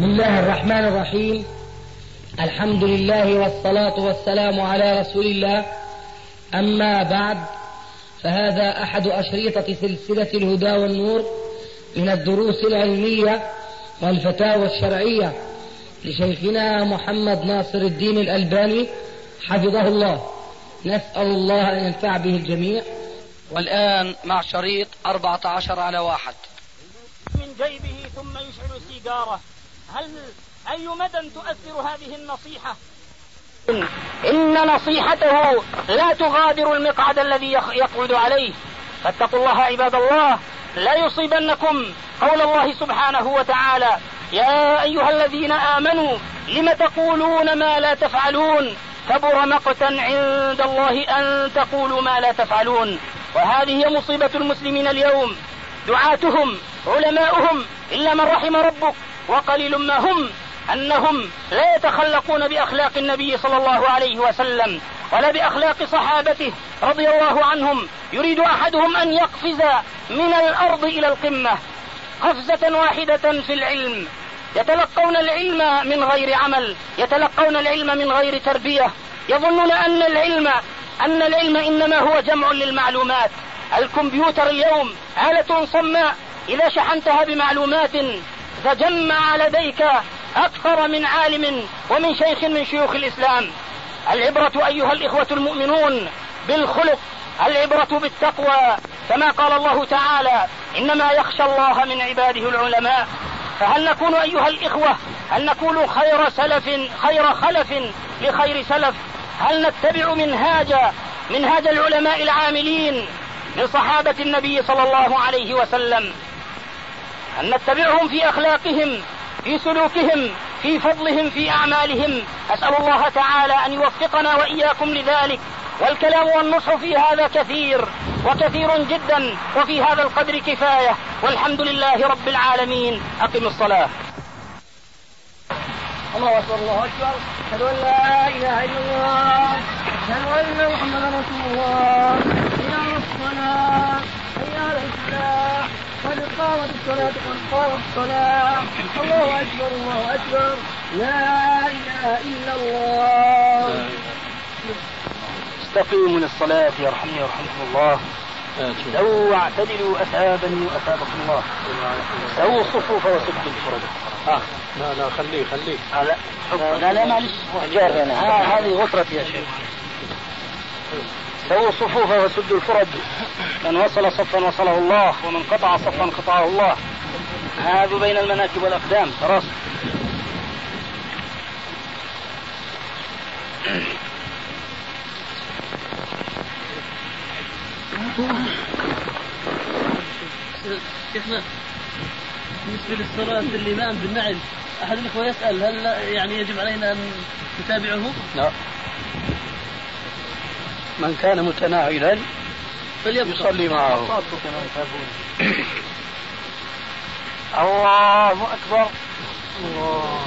بسم الله الرحمن الرحيم. الحمد لله والصلاة والسلام على رسول الله. أما بعد فهذا أحد أشريطة سلسلة الهدى والنور من الدروس العلمية والفتاوى الشرعية لشيخنا محمد ناصر الدين الألباني حفظه الله. نسأل الله أن ينفع به الجميع. والآن مع شريط 14 على واحد. من جيبه ثم يشعل سيجارة هل أي مدى تؤثر هذه النصيحة؟ إن نصيحته لا تغادر المقعد الذي يقعد عليه. فاتقوا الله عباد الله لا يصيبنكم قول الله سبحانه وتعالى يا أيها الذين آمنوا لم تقولون ما لا تفعلون؟ كبر مقتا عند الله أن تقولوا ما لا تفعلون. وهذه هي مصيبة المسلمين اليوم. دعاتهم علماؤهم إلا من رحم ربك. وقليل ما هم أنهم لا يتخلقون بأخلاق النبي صلى الله عليه وسلم ولا بأخلاق صحابته رضي الله عنهم. يريد أحدهم أن يقفز من الأرض إلى القمة قفزة واحدة في العلم. يتلقون العلم من غير عمل يتلقون العلم من غير تربية. يظنون أن العلم أن العلم إنما هو جمع للمعلومات. الكمبيوتر اليوم آلة صماء إذا شحنتها بمعلومات تجمع لديك أكثر من عالم ومن شيخ من شيوخ الإسلام. العبرة أيها الإخوة المؤمنون بالخلق العبرة بالتقوى. كما قال الله تعالى إنما يخشى الله من عباده العلماء. فهل نكون أيها الإخوة هل نكون خير سلف خير خلف لخير سلف؟ هل نتبع منهاج منهاج العلماء العاملين من صحابة النبي صلى الله عليه وسلم؟ أن نتبعهم في أخلاقهم في سلوكهم في فضلهم في أعمالهم. أسأل الله تعالى أن يوفقنا وإياكم لذلك. والكلام والنصح في هذا كثير وكثير جدا وفي هذا القدر كفاية. والحمد لله رب العالمين. أقم الصلاة. الله أكبر الله أكبر. أشهد أن لا إله إلا الله أشهد أن محمدا رسول الله. حي الصلاة حي على الفلاح قد قامت الصلاة قد قامت الصلاة. الله أكبر الله أكبر. لا إله إلا الله. استقيموا للصلاة يرحمني ويرحمكم الله. سووا واعتدلوا أثابني وأثابكم الله. سووا الصفوف وسدوا الفرج. آه. لا لا خليه خليه. آه لا. لا لا معلش. جار آه هذه غفرتي يا شيخ. سووا الصفوف وسدوا الفرج. من وصل صفا وصله الله ومن قطع صفا قطعه الله. هذا بين المناكب والأقدام. خلاص. شيخنا بالنسبة للصلاة الإمام بالنعل أحد الإخوة يسأل هل يعني يجب علينا أن نتابعه؟ لا. من كان متناعلا فليبقى. يصلي معه. الله أكبر. الله.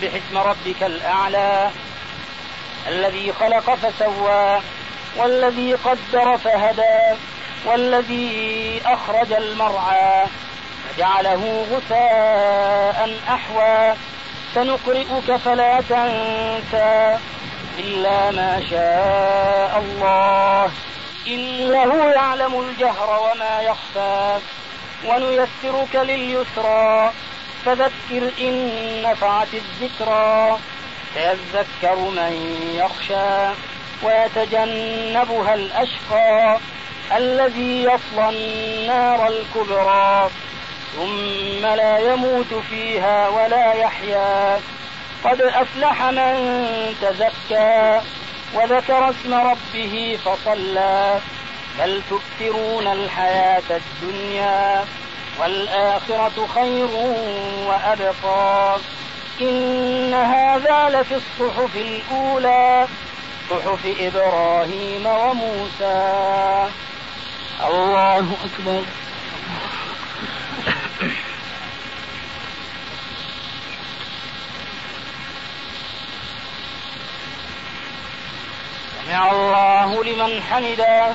سبح اسم ربك الأعلى الذي خلق فسوى والذي قدر فهدى والذي أخرج المرعى فجعله غثاء أحوى. سنقرئك فلا تنسى إلا ما شاء الله. إنه يعلم الجهر وما يخفى ونيسرك لليسرى. فذكر إن نفعت الذكرى سيذكر من يخشى ويتجنبها الأشقى الذي يصلى النار الكبرى ثم لا يموت فيها ولا يحيا. قد أفلح من تزكى وذكر اسم ربه فصلى. بل تؤثرون الحياة الدنيا. والآخرة خير وأبقى. إن هذا لفي الصحف الأولى صحف إبراهيم وموسى. الله أكبر. سمع الله لمن حمده.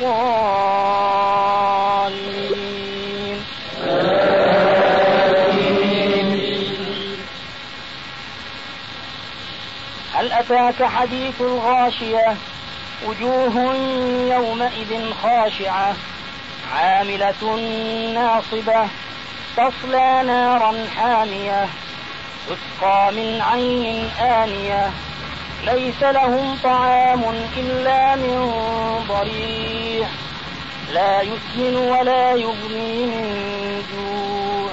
هل أتاك حديث الغاشية؟ وجوه يومئذ خاشعة. عاملة ناصبة. تصلى نارا حامية. تسقى من عين آنية. ليس لهم طعام إلا من ضريع. لا يسمن ولا يغني من جوع.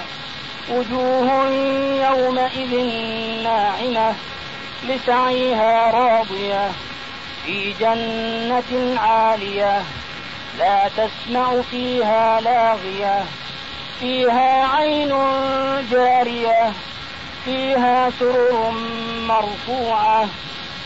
وجوه يومئذ ناعمة لسعيها راضية. في جنة عالية لا تسمع فيها لاغية. فيها عين جارية فيها سرر مرفوعة.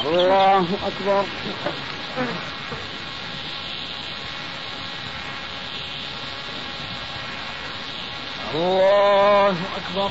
الله أكبر. الله أكبر.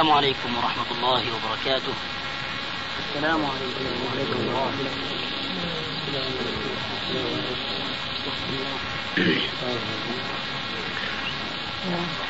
السلام عليكم ورحمة الله وبركاته. السلام عليكم ورحمة الله وبركاته.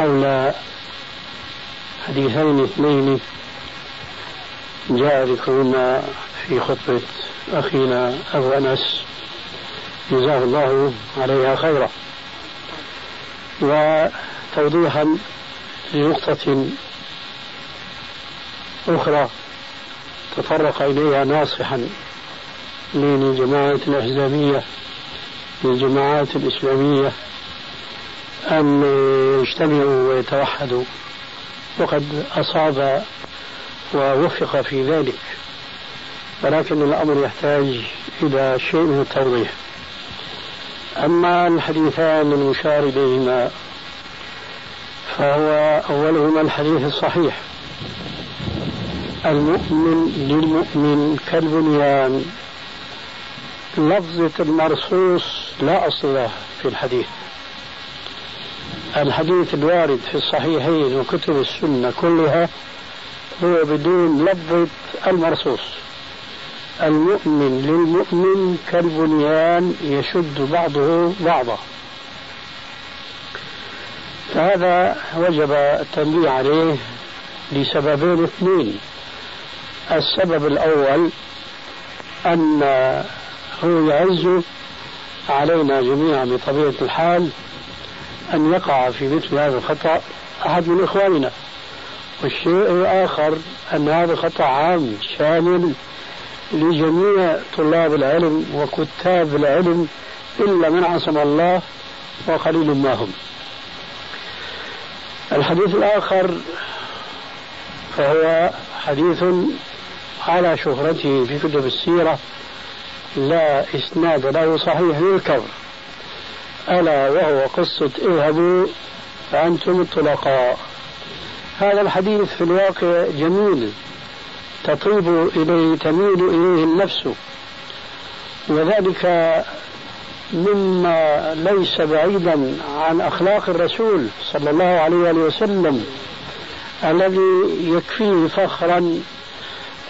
حول حديثين اثنين جاء ذكرهما في خطبة أخينا أبو أنس جزاه الله عليها خيرا. وتوضيحا لنقطة أخرى تطرق إليها ناصحا من الجماعات الإسلامية من الجماعات الإسلامية أن يجتمعوا ويتوحدوا. وقد أصاب ووفق في ذلك. ولكن الأمر يحتاج إلى شيء من التوضيح. أما الحديثان المشار إليهما فهو أولهما الحديث الصحيح. المؤمن للمؤمن كالبنيان. لفظة المرصوص لا أصل له في الحديث. الحديث الوارد في الصحيحين وكتب السنة كلها هو بدون لفظة المرصوص. المؤمن للمؤمن كالبنيان يشد بعضه بعضا. فهذا وجب التنبيه عليه لسببين اثنين. السبب الأول أن هو يعز علينا جميعا بطبيعة الحال أن يقع في مثل هذا الخطأ أحد من إخواننا. والشيء الآخر أن هذا خطأ عام شامل لجميع طلاب العلم وكتاب العلم إلا من عصم الله وقليل ما هم. الحديث الآخر فهو حديث على شهرته في كتب السيرة لا إسناد له صحيح للكبر ألا وهو قصة اذهبوا فأنتم الطلقاء. هذا الحديث في الواقع جميل تطيب إليه تميل إليه النفس. وذلك مما ليس بعيدا عن أخلاق الرسول صلى الله عليه وسلم الذي يكفيه فخرا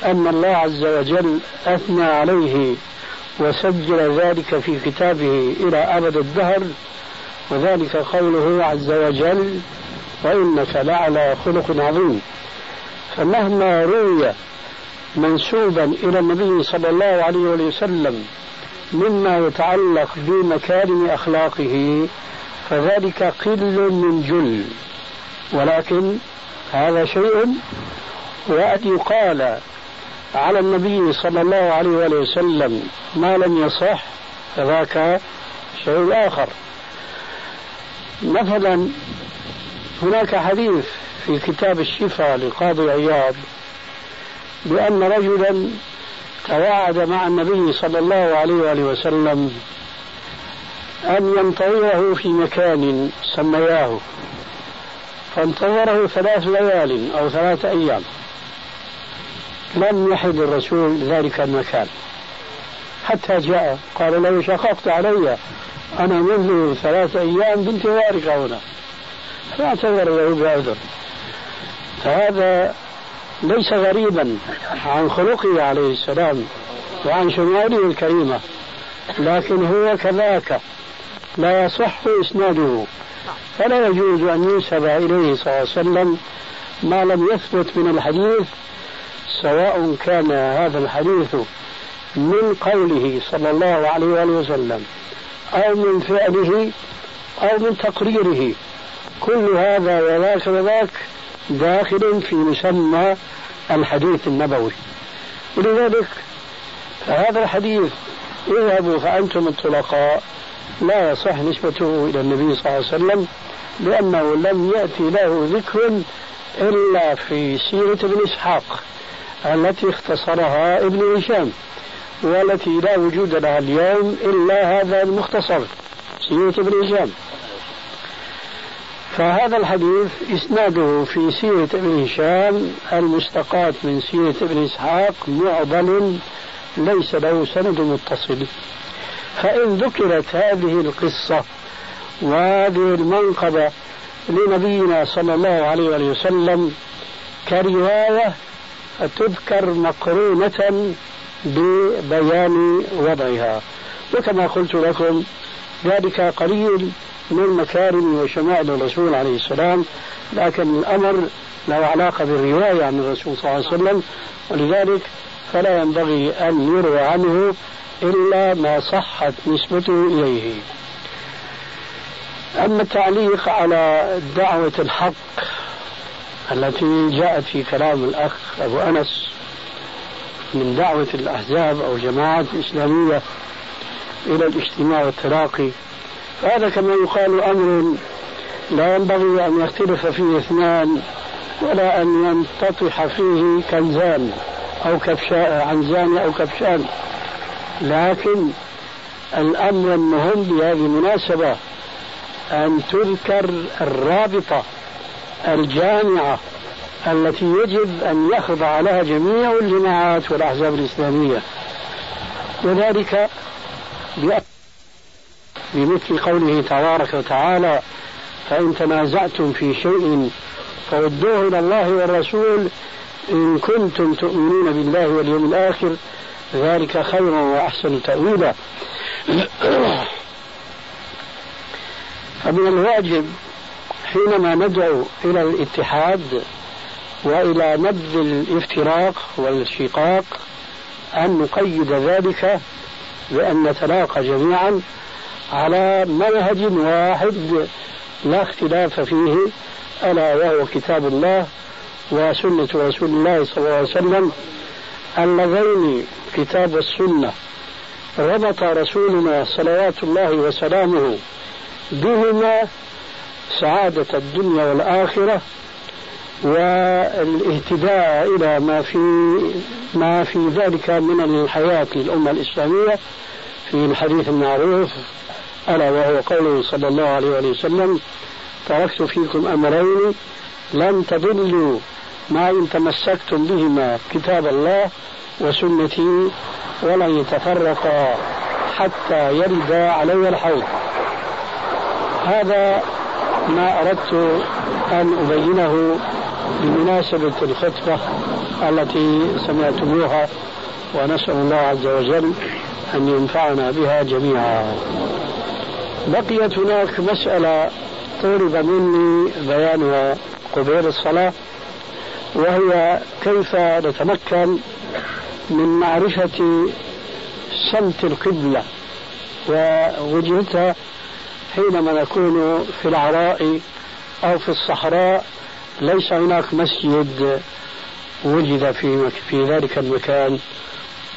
أن الله عز وجل أثنى عليه. وسجل ذلك في كتابه إلى أبد الدهر وذلك قوله عز وجل وإنك لعلى خلق عظيم. فمهما روي منسوبا إلى النبي صلى الله عليه وسلم مما يتعلق بمكارم أخلاقه فذلك قل من جل. ولكن هذا شيء وأن يقال على النبي صلى الله عليه وسلم ما لم يصح فذاك شيء آخر. مثلا هناك حديث في كتاب الشفاء للقاضي عياض بأن رجلا تواعد مع النبي صلى الله عليه وآله وسلم أن ينتظره في مكان سمياه فانتظره ثلاث ليال أو ثلاث أيام. لم يحد الرسول ذلك المكان. حتى جاء قال له شققت علي أنا منذ ثلاث أيام بانتظارك هنا. فاعتذر له بعذر فهذا ليس غريبا عن خلقه عليه السلام وعن شماله الكريمة لكن هو كذاك. لا يصح إسناده. فلا يجوز أن ينسب إليه صلى الله عليه وسلم ما لم يثبت من الحديث سواء كان هذا الحديث من قوله صلى الله عليه وآله وسلم أو من فعله أو من تقريره كل هذا وذاك وذاك داخل في مسمى الحديث النبوي. ولذلك هذا الحديث اذهبوا فأنتم الطلقاء لا يصح نسبته إلى النبي صلى الله عليه وسلم لأنه لم يأتي له ذكر إلا في سيرة ابن إسحاق. التي اختصرها ابن هشام والتي لا وجود لها اليوم إلا هذا المختصر سيرة ابن هشام. فهذا الحديث إسناده في سيرة ابن هشام المستقاة من سيرة ابن إسحاق معضل ليس له سند متصل. فإن ذكرت هذه القصة وهذه المنقبة لنبينا صلى الله عليه وسلم كرواية تذكر مقرونة ببيان وضعها. وكما قلت لكم ذلك قليل من مكارم وشمائل الرسول عليه السلام لكن الأمر له علاقة بالرواية عن الرسول صلى الله عليه وسلم ولذلك فلا ينبغي أن يروى عنه إلا ما صحت نسبته إليه. أما التعليق على دعوة الحق التي جاءت في كلام الأخ أبو أنس من دعوة الأحزاب أو الجماعات الإسلامية إلى الاجتماع والتلاقي فهذا كما يقال أمر لا ينبغي أن يختلف فيه اثنان ولا أن ينتطح فيه كنزان أو كبشان عنزان أو كبشان. لكن الأمر المهم بهذه المناسبة أن تذكر الرابطة الجامعة التي يجب أن يخضع لها جميع الجماعات والأحزاب الإسلامية. وذلك بمثل قوله تبارك وتعالى فإن تنازعتم في شيء فردوه إلى الله والرسول إن كنتم تؤمنون بالله واليوم الآخر ذلك خير وأحسن تأويلا. فمن الواجب حينما ندعو إلى الاتحاد وإلى نبذ الافتراق والشقاق أن نقيد ذلك بأن نتلاقى جميعا على منهج واحد لا اختلاف فيه ألا وهو كتاب الله وسنة رسول الله صلى الله عليه وسلم اللذين كتاب السنة ربط رسولنا صلوات الله وسلامه بهما سعادة الدنيا والآخرة والإهتداء إلى ما في ما في ذلك من الحياة للأمة الإسلامية في الحديث المعروف ألا وهو قوله صلى الله عليه وسلم تركت فيكم أمرين لن تضلوا ما إن تمسكتم بهما كتاب الله وسنتي ولن يتفرقا حتى يرد علي الحوض. هذا ما أردت أن أبينه بمناسبة الخطبة التي سمعتموها ونسأل الله عز وجل أن ينفعنا بها جميعا. بقيت هناك مسألة طلب مني بيانها قبيل الصلاة وهي كيف نتمكن من معرفة سمت القبلة ووجهتها حينما نكون في العراء أو في الصحراء ليس هناك مسجد وجد في في ذلك المكان.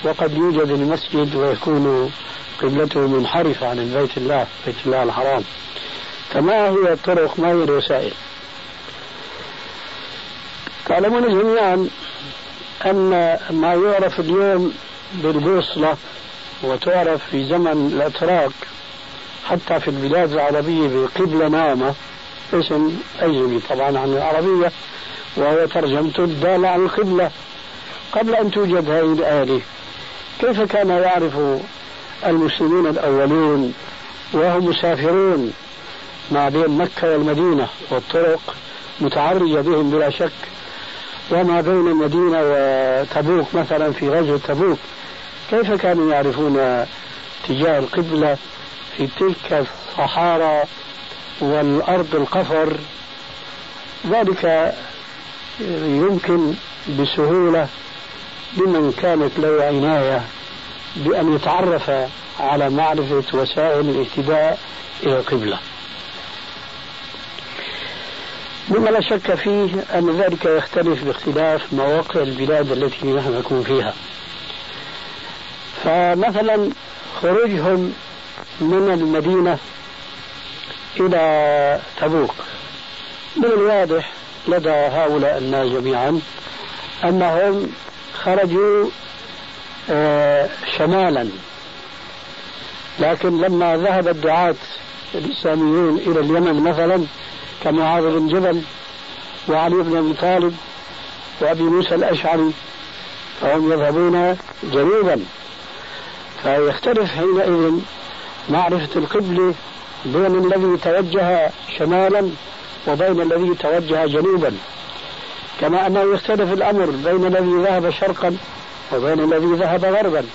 وقد يوجد المسجد ويكون قبلته منحرفة عن بيت الله بيت الله الحرام. فما هي الطرق؟ ما هي الوسائل؟ تعلمون جميعا أن ما يعرف اليوم بالبوصلة وتعرف في زمن الأتراك حتى في البلاد العربية بقبلة نامة. اسم أجنبي طبعا عن العربية وهو ترجمته الدالة عن القبلة. قبل أن توجد هذه الآلة كيف كان يعرف المسلمون الأولون وهم مسافرون ما بين مكة والمدينة والطرق متعرية بهم بلا شك؟ وما بين المدينة وتبوك مثلا في غزوة تبوك؟ كيف كانوا يعرفون اتجاه القبلة؟ في تلك الصحارى والأرض القفر ذلك يمكن بسهولة لمن كانت له عناية بأن يتعرف على معرفة وسائل الاهتداء إلى القبلة. مما لا شك فيه أن ذلك يختلف باختلاف مواقع البلاد التي نحن نكون فيها. فمثلا خروجهم من المدينة إلى تبوك. من الواضح لدى هؤلاء الناس جميعا أنهم خرجوا آه، شمالا. لكن لما ذهب الدعاة الإسلاميون إلى اليمن مثلا كمعاذ بن جبل وعلي بن أبي طالب وأبي موسى الأشعري فهم يذهبون جنوبا. فيختلف حينئذ معرفة القبلة بين الذي توجه شمالا وبين الذي توجه جنوبا. كما أنه يختلف الأمر بين الذي ذهب شرقا وبين الذي ذهب غربا.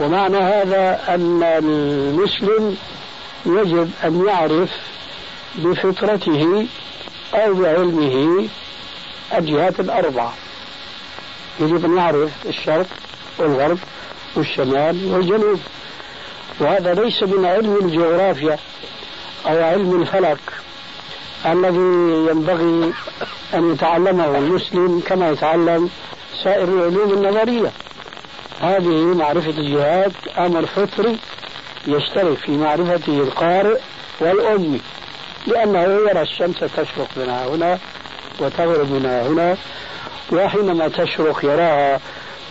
ومعنى هذا أن المسلم يجب أن يعرف بفطرته أو بعلمه الجهات الأربعة. يجب أن يعرف الشرق والغرب والشمال والجنوب. وهذا ليس من علم الجغرافيا أو علم الفلك الذي ينبغي أن يتعلمه المسلم كما يتعلم سائر العلوم النظرية. هذه معرفة الجهات أمر فطري يشترك في معرفته القارئ والأمي لأنه يرى الشمس تشرق من هنا وتغرب من هنا وحينما تشرق يراها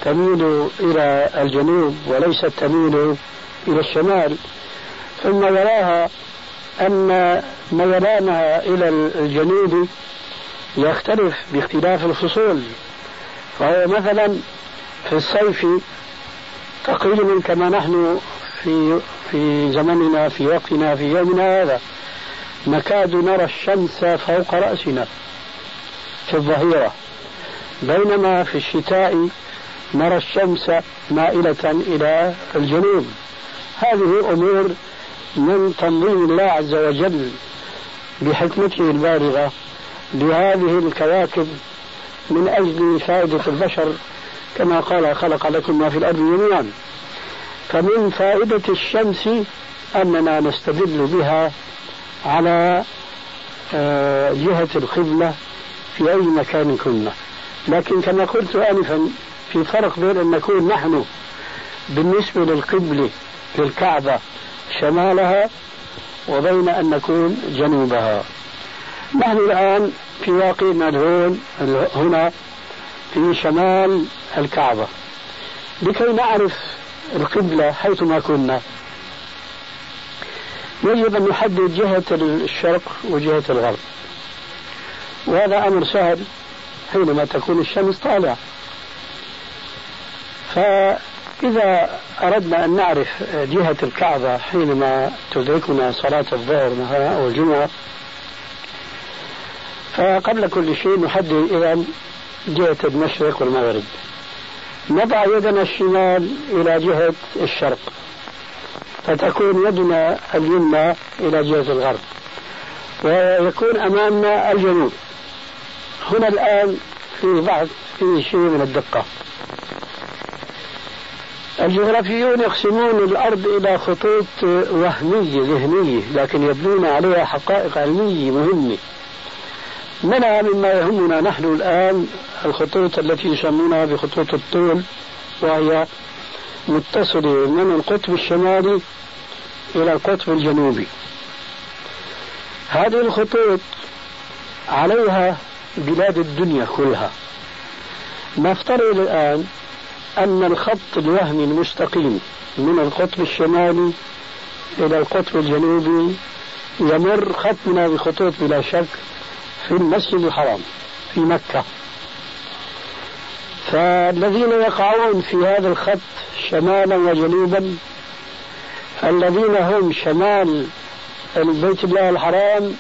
تميل إلى الجنوب وليست تميل إلى الشمال ثم يراها أن ميلانها إلى الجنوب يختلف باختلاف الفصول. فهو مثلا في الصيف تقريبا كما نحن في في زمننا في وقتنا في يومنا هذا نكاد نرى الشمس فوق رأسنا في الظهيرة. بينما في الشتاء نرى الشمس مائلة إلى الجنوب. هذه أمور من تنظيم الله عز وجل بحكمته البالغة لهذه الكواكب من أجل فائدة البشر كما قال خلق لكم ما في الأرض جميعا فمن فائدة الشمس أننا نستدل بها على آه، جهة القبلة في أي مكان كنا. لكن كما قلت آنفا في فرق بين أن نكون نحن بالنسبة للقبلة للكعبة شمالها وبين أن نكون جنوبها. نحن الآن في واقعنا الهون هنا في شمال الكعبة. لكي نعرف القبلة حيثما كنا يجب أن نحدد جهة الشرق وجهة الغرب. وهذا أمر سهل حينما تكون الشمس طالعة. فإذا أردنا أن نعرف جهة الكعبة حينما تدركنا صلاة الظهر مثلا أو الجمعة فقبل كل شيء نحدد إذا جهة المشرق والمغرب. نضع يدنا الشمال إلى جهة الشرق فتكون يدنا اليمنى إلى جهة الغرب ويكون أمامنا الجنوب. هنا الآن في بعض في شيء من الدقة. الجغرافيون يقسمون الأرض إلى خطوط وهمية ذهنية لكن يبنون عليها حقائق علمية مهمة. منها مما يهمنا نحن الآن الخطوط التي يسمونها بخطوط الطول وهي متصلة من القطب الشمالي إلى القطب الجنوبي. هذه الخطوط عليها بلاد الدنيا كلها. نفترض الآن أن الخط الوهمي المستقيم من القطب الشمالي إلى القطب الجنوبي يمر خطنا بخطوط بلا شك في المسجد الحرام في مكة. فالذين يقعون في هذا الخط شمالا وجنوبا الذين هم شمال البيت الله الحرام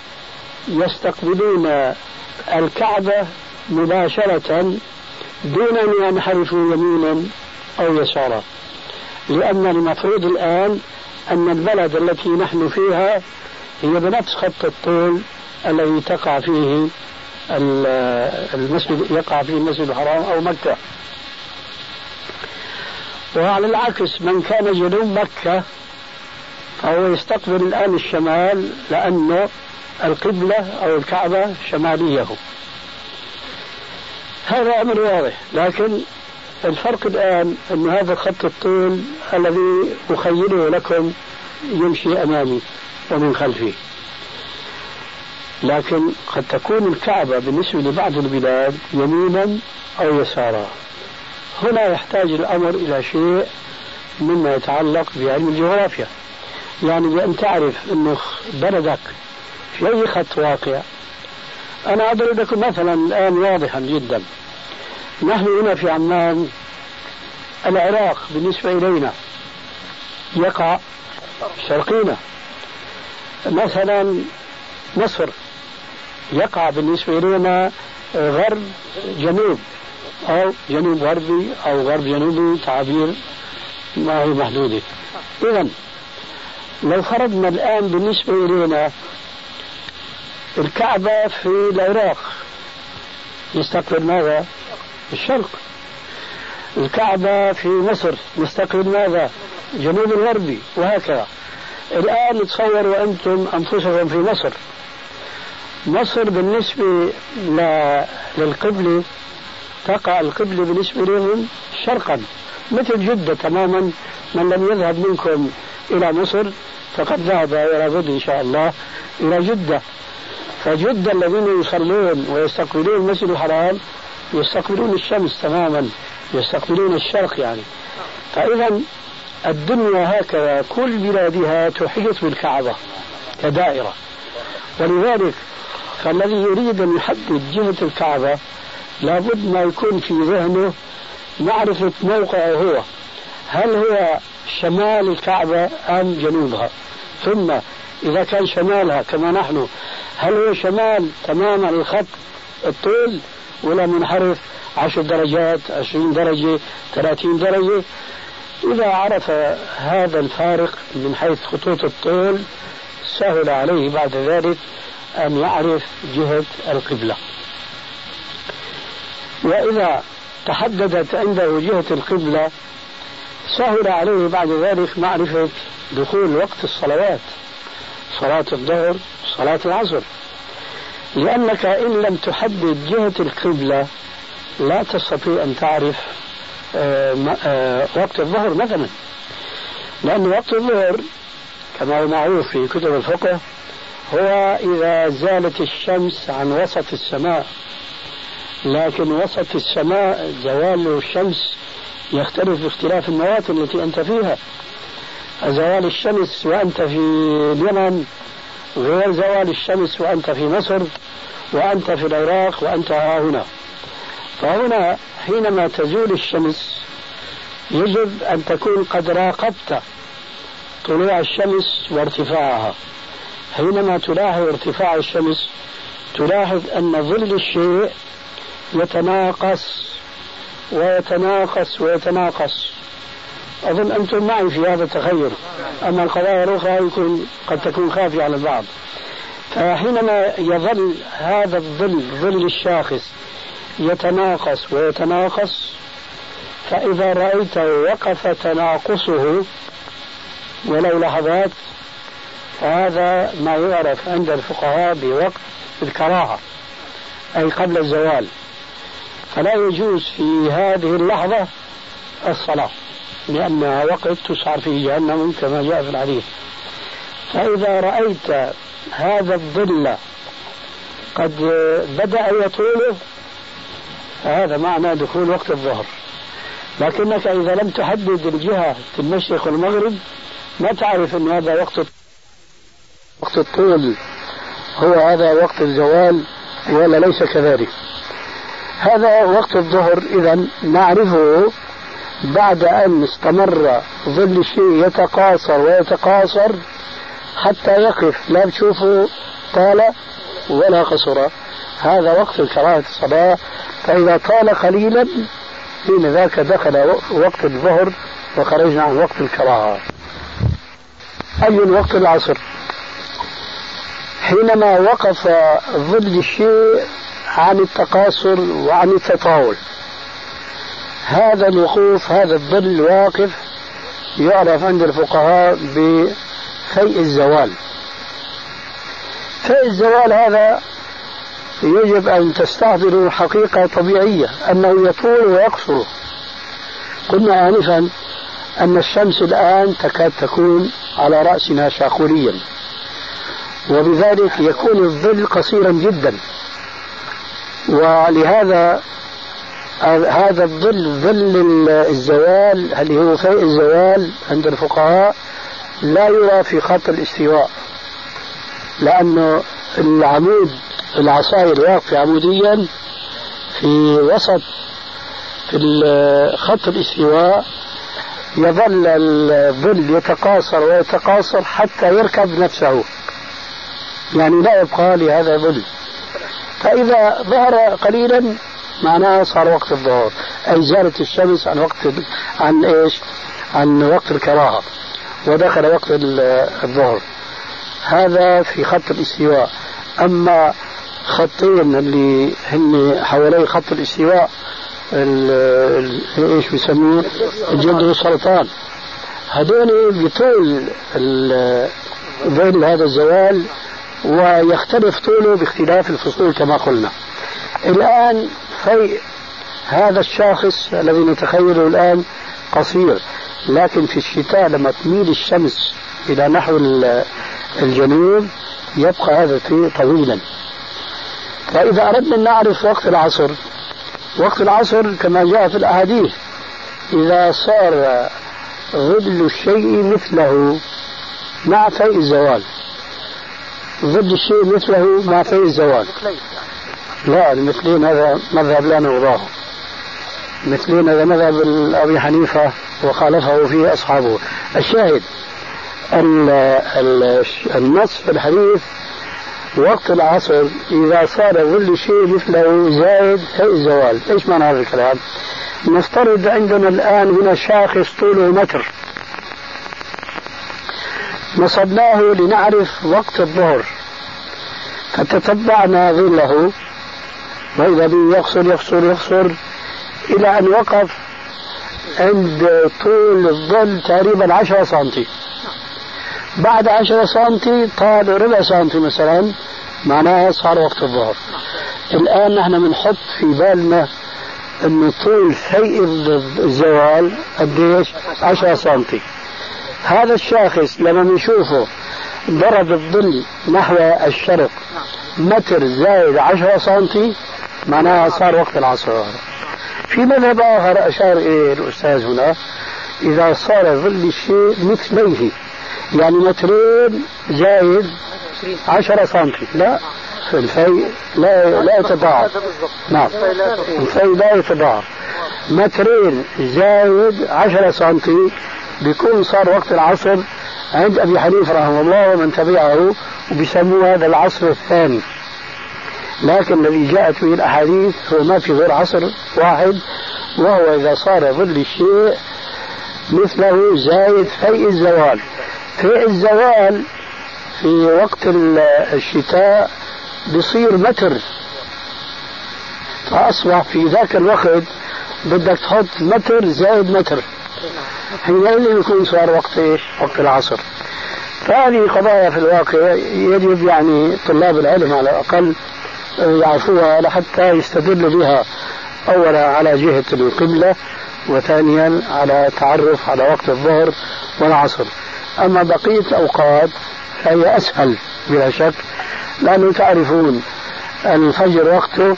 يستقبلون الكعبة مباشرة دون أن ينحرفوا يمينا أو يسارا. لأن المفروض الآن أن البلد التي نحن فيها هي بنفس خط الطول الذي تقع فيه المسجد يقع فيه المسجد الحرام أو مكة. وعلى العكس من كان جنوب مكة فهو يستقبل الآن الشمال لأنه القبلة أو الكعبة شمالية. هذا أمر واضح لكن الفرق الآن أن هذا خط الطول الذي أخيله لكم يمشي أمامي ومن خلفي. لكن قد تكون الكعبة بالنسبة لبعض البلاد يمينا أو يسارا. هنا يحتاج الأمر إلى شيء مما يتعلق بعلم الجغرافيا. يعني بأن تعرف أنه بلدك في أي خط واقع أنا أضرب لكم مثلا الآن واضحا جدا. نحن هنا في عمان العراق بالنسبة إلينا يقع شرقينا. مثلا مصر يقع بالنسبة إلينا غرب جنوب أو جنوب غربي أو غرب جنوبي تعابير ما هي محدودة إذا لو فرضنا الآن بالنسبة إلينا الكعبة في العراق نستقبل ماذا؟ الشرق. الكعبة في مصر نستقبل ماذا؟ جنوب الغربي وهكذا. الآن تصوروا أنتم أنفسكم في مصر. مصر بالنسبة للقبلة تقع القبلة بالنسبة لهم شرقا مثل جدة تماما. من لم يذهب منكم إلى مصر فقد ذهب إلى غد إن شاء الله إلى جدة. فجدة الذين يصلون ويستقبلون المسجد الحرام يستقبلون الشمس تماما يستقبلون الشرق يعني. فإذا الدنيا هكذا كل بلادها تحيط بالكعبة كدائرة. ولذلك فالذي يريد أن يحدد جهة الكعبة لابد ما يكون في ذهنه معرفة موقعه هو. هل هو شمال الكعبة أم جنوبها؟ ثم إذا كان شمالها كما نحن هل هو شمال تماما الخط الطول ولا منحرف؟ عشر درجات عشرين درجة ثلاثين درجة؟ إذا عرف هذا الفارق من حيث خطوط الطول سهل عليه بعد ذلك أن يعرف جهة القبلة. وإذا تحددت عنده جهة القبلة سهل عليه بعد ذلك معرفة دخول وقت الصلوات. صلاة الظهر صلاة العصر. لأنك إن لم تحدد جهة القبلة لا تستطيع أن تعرف آه، آه، وقت الظهر مثلا. لأن وقت الظهر كما هو معروف في كتب الفقه هو إذا زالت الشمس عن وسط السماء. لكن وسط السماء زوال الشمس يختلف باختلاف المواد التي أنت فيها. زوال الشمس وأنت في اليمن غير زوال الشمس وأنت في مصر وأنت في العراق وأنت ها هنا. فهنا حينما تزول الشمس يجب أن تكون قد راقبت طلوع الشمس وارتفاعها. حينما تلاحظ ارتفاع الشمس تلاحظ أن ظل الشيء يتناقص ويتناقص ويتناقص. أظن أنتم معي في هذا التخيل أما القضايا الأخرى يكون قد تكون خافية على البعض. فحينما يظل هذا الظل ظل الشاخص يتناقص ويتناقص فإذا رأيته وقف تناقصه ولو لحظات فهذا ما يعرف عند الفقهاء بوقت الكراهة أي قبل الزوال. فلا يجوز في هذه اللحظة الصلاة. لأنها وقت تسعر فيه جهنم كما جاء في الحديث. فإذا رأيت هذا الظل قد بدأ يطوله فهذا معنى دخول وقت الظهر. لكنك إذا لم تحدد الجهة في المشرق والمغرب ما تعرف أن هذا وقت وقت الطول هو هذا وقت الزوال ولا ليس كذلك. هذا وقت الظهر إذا نعرفه بعد أن استمر ظل الشيء يتقاصر ويتقاصر حتى يقف لا تشوفه طال ولا قصر. هذا وقت كراهة الصلاة فإذا طال قليلا حين ذاك دخل وقت الظهر وخرجنا عن وقت الكراهة. أي وقت العصر؟ حينما وقف ظل الشيء عن التقاصر وعن التطاول. هذا الوقوف هذا الظل الواقف يعرف عند الفقهاء بفيء الزوال. فالزوال هذا يجب أن تستحضروا حقيقة طبيعية أنه يطول ويقصر. قلنا آنفا أن الشمس الآن تكاد تكون على رأسنا شاخوريا وبذلك يكون الظل قصيرا جدا. ولهذا هذا الظل ظل الزوال اللي هو فوق الزوال عند الفقهاء؟ لا يرى في خط الاستواء. لأنه العمود العصاية الواقفة عموديا في وسط في خط الاستواء. يظل الظل يتقاصر ويتقاصر حتى يركب نفسه. يعني لا يبقى لهذا ظل فإذا ظهر قليلا معناها صار وقت الظهر أي زالت الشمس عن وقت عن إيش؟ عن وقت الكراهة ودخل وقت الظهر. هذا في خط الاستواء. أما خطين اللي هن حوالي خط الاستواء إيش بيسموه؟ الجلد والسرطان هذول بطول ظل هذا الزوال ويختلف طوله باختلاف الفصول كما قلنا. الآن في هذا الشاخص الذي نتخيله الآن قصير لكن في الشتاء لما تميل الشمس إلى نحو الجنوب يبقى هذا طويلا. فإذا أردنا أن نعرف وقت العصر وقت العصر كما جاء في الأحاديث إذا صار ظل الشيء مثله مع فيء الزوال. ظل الشيء مثله مع فيء الزوال. لا المثلين هذا مذهب لا نرضاه. مثلين هذا مذهب أبي حنيفة وخالفه فيه أصحابه. الشاهد النص في الحديث وقت العصر إذا صار ظل شيء مثله زائد في الزوال. إيش معنى هذا الكلام؟ نفترض عندنا الآن هنا شاخص طوله متر. نصبناه لنعرف وقت الظهر. فتتبعنا ظله. وإذا به يقصر يقصر يقصر إلى أن وقف عند طول الظل تقريبا 10 سنتي. بعد 10 سنتي طال ربع سنتي مثلا معناها صار وقت الظهر. الآن نحن بنحط في بالنا أنه طول فيء الزوال قديش 10 سنتي. هذا الشاخص لما بنشوفه ضرب الظل نحو الشرق متر زائد 10 سنتي معناها صار وقت العصر. في مذهب آخر أشار إليه الأستاذ هنا إذا صار ظل الشيء مثليه يعني مترين زائد 10 سنتي. لا الفي لا لا يتضاعف. نعم. الفي لا يتضاعف. مترين زائد 10 سنتي بيكون صار وقت العصر عند أبي حنيفة رحمه الله ومن تبعه وبيسموه هذا العصر الثاني. لكن الذي جاءت به الأحاديث هو ما في غير عصر واحد وهو إذا صار ظل الشيء مثله زايد في الزوال في الزوال في وقت الشتاء بصير متر فأصبح في ذاك الوقت بدك تحط متر زائد متر حينئذ يكون صار وقت إيش؟ وقت العصر. فهذه قضايا في الواقع يجب يعني طلاب العلم على الأقل يعرفوها لحتى يستدلوا بها. أولا على جهة القبلة وثانيا على تعرف على وقت الظهر والعصر. أما بقية الأوقات فهي أسهل بلا شك لأنه تعرفون الفجر وقته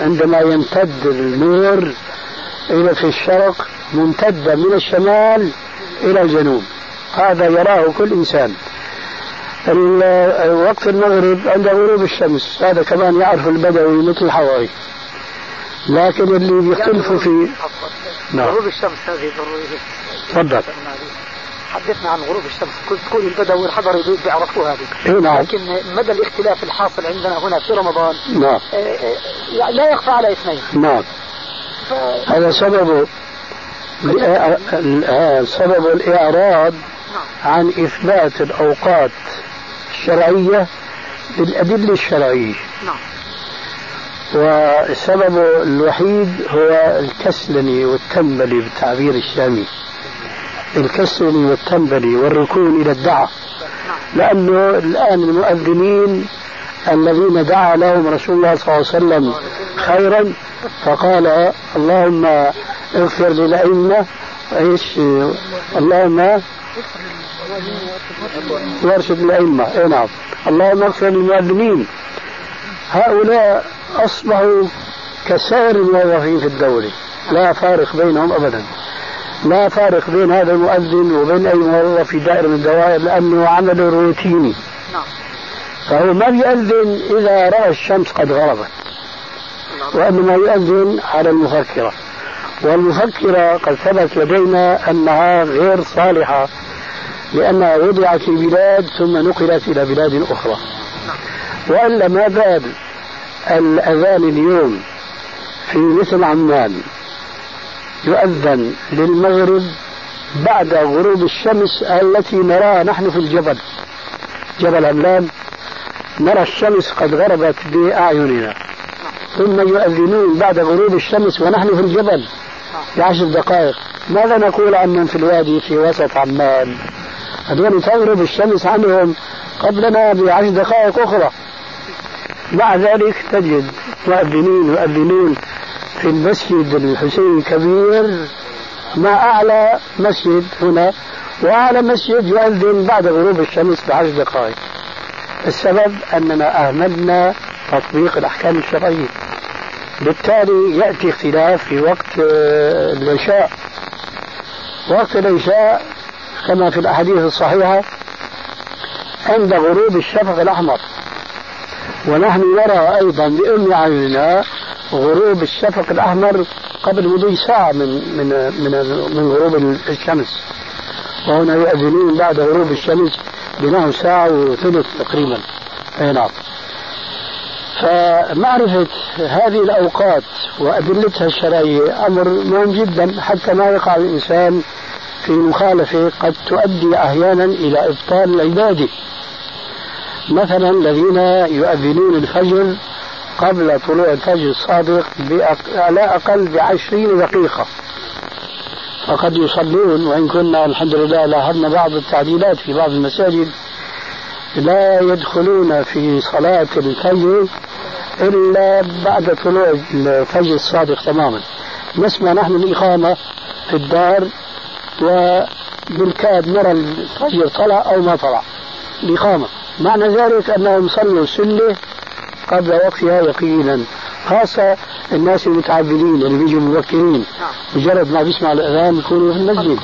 عندما يمتد النور إلى في الشرق ممتدة من الشمال إلى الجنوب. هذا يراه كل إنسان. وقت المغرب عند غروب الشمس. هذا كمان يعرف البدوي مثل الحواري لكن اللي بيختلفوا في نعم. غروب الشمس هذه ضرورية. تفضل. حدثنا عن غروب الشمس. كنت تقول البدوي الحضري بيعرفوا هذه. نعم. لكن مدى الاختلاف الحاصل عندنا هنا في رمضان نعم. آه، آه، لا يخفى على اثنين. نعم. ف... هذا سببه سبب الإعراض نعم. عن إثبات الأوقات. الشرعية بالأدلة الشرعية. نعم. والسبب الوحيد هو الكسلني والتنبلي بالتعبير الشامي. الكسل والتنبلي والركون إلى الدعاء. لأنه الآن المؤذنين الذين دعا لهم رسول الله صلى الله عليه وسلم خيرا فقال اللهم اغفر للأئمة إيش؟ اللهم وارشد الأئمة. أي نعم. اللهم اغفر للمؤذنين هؤلاء أصبحوا كسائر الموظفين في الدولة. لا فارق بينهم أبدا. لا فارق بين هذا المؤذن وبين أي موظف في دائرة من الدوائر لأنه عمل روتيني. فهو ما بيأذن إذا رأى الشمس قد غربت. وإنما يؤذن على المفكرة. والمفكرة قد ثبت لدينا أنها غير صالحة. لأنها وضعت في بلاد ثم نقلت إلى بلاد أخرى. وإلا ما بال الأذان اليوم في مثل عمان يؤذن للمغرب بعد غروب الشمس التي نراها نحن في الجبل. جبل عملان نرى الشمس قد غربت بأعيننا. ثم يؤذنون بعد غروب الشمس ونحن في الجبل بعشر دقائق. ماذا نقول عن من في الوادي في وسط عمان؟ هذول تغرب الشمس عنهم قبلنا بعشر دقائق أخرى. مع ذلك تجد مؤذنين يؤذنون في المسجد الحسين الكبير. ما أعلى مسجد هنا وأعلى مسجد يؤذن بعد غروب الشمس بعشر دقائق. السبب أننا أهملنا تطبيق الأحكام الشرعية. بالتالي يأتي اختلاف في وقت آه، العشاء وقت العشاء كما في الأحاديث الصحيحة عند غروب الشفق الأحمر. ونحن نرى أيضا بأم عيننا غروب الشفق الأحمر قبل مضي ساعة من من من من غروب الشمس. وهنا يؤذنون بعد غروب الشمس بنحو ساعة وثلث تقريبا. أي نعم. فمعرفة هذه الأوقات وأدلتها الشرعية أمر مهم جدا حتى ما يقع الإنسان في مخالفة قد تؤدي أحيانا إلى إبطال العبادة مثلا الذين يؤذنون الفجر قبل طلوع الفجر الصادق على أقل بعشرين دقيقة. فقد يصلون وإن كنا الحمد لله لاحظنا بعض التعديلات في بعض المساجد. لا يدخلون في صلاة الفجر إلا بعد طلوع الفجر الصادق تماما. نسمع نحن الإقامة في الدار وبالكاد نرى الفجر طلع أو ما طلع. الإقامة معنى ذلك أنهم صلوا سنة قبل وقتها يقينا. خاصة الناس المتعبدين اللي بيجوا مبكرين. مجرد ما بيسمع الأذان يكونوا في المسجد.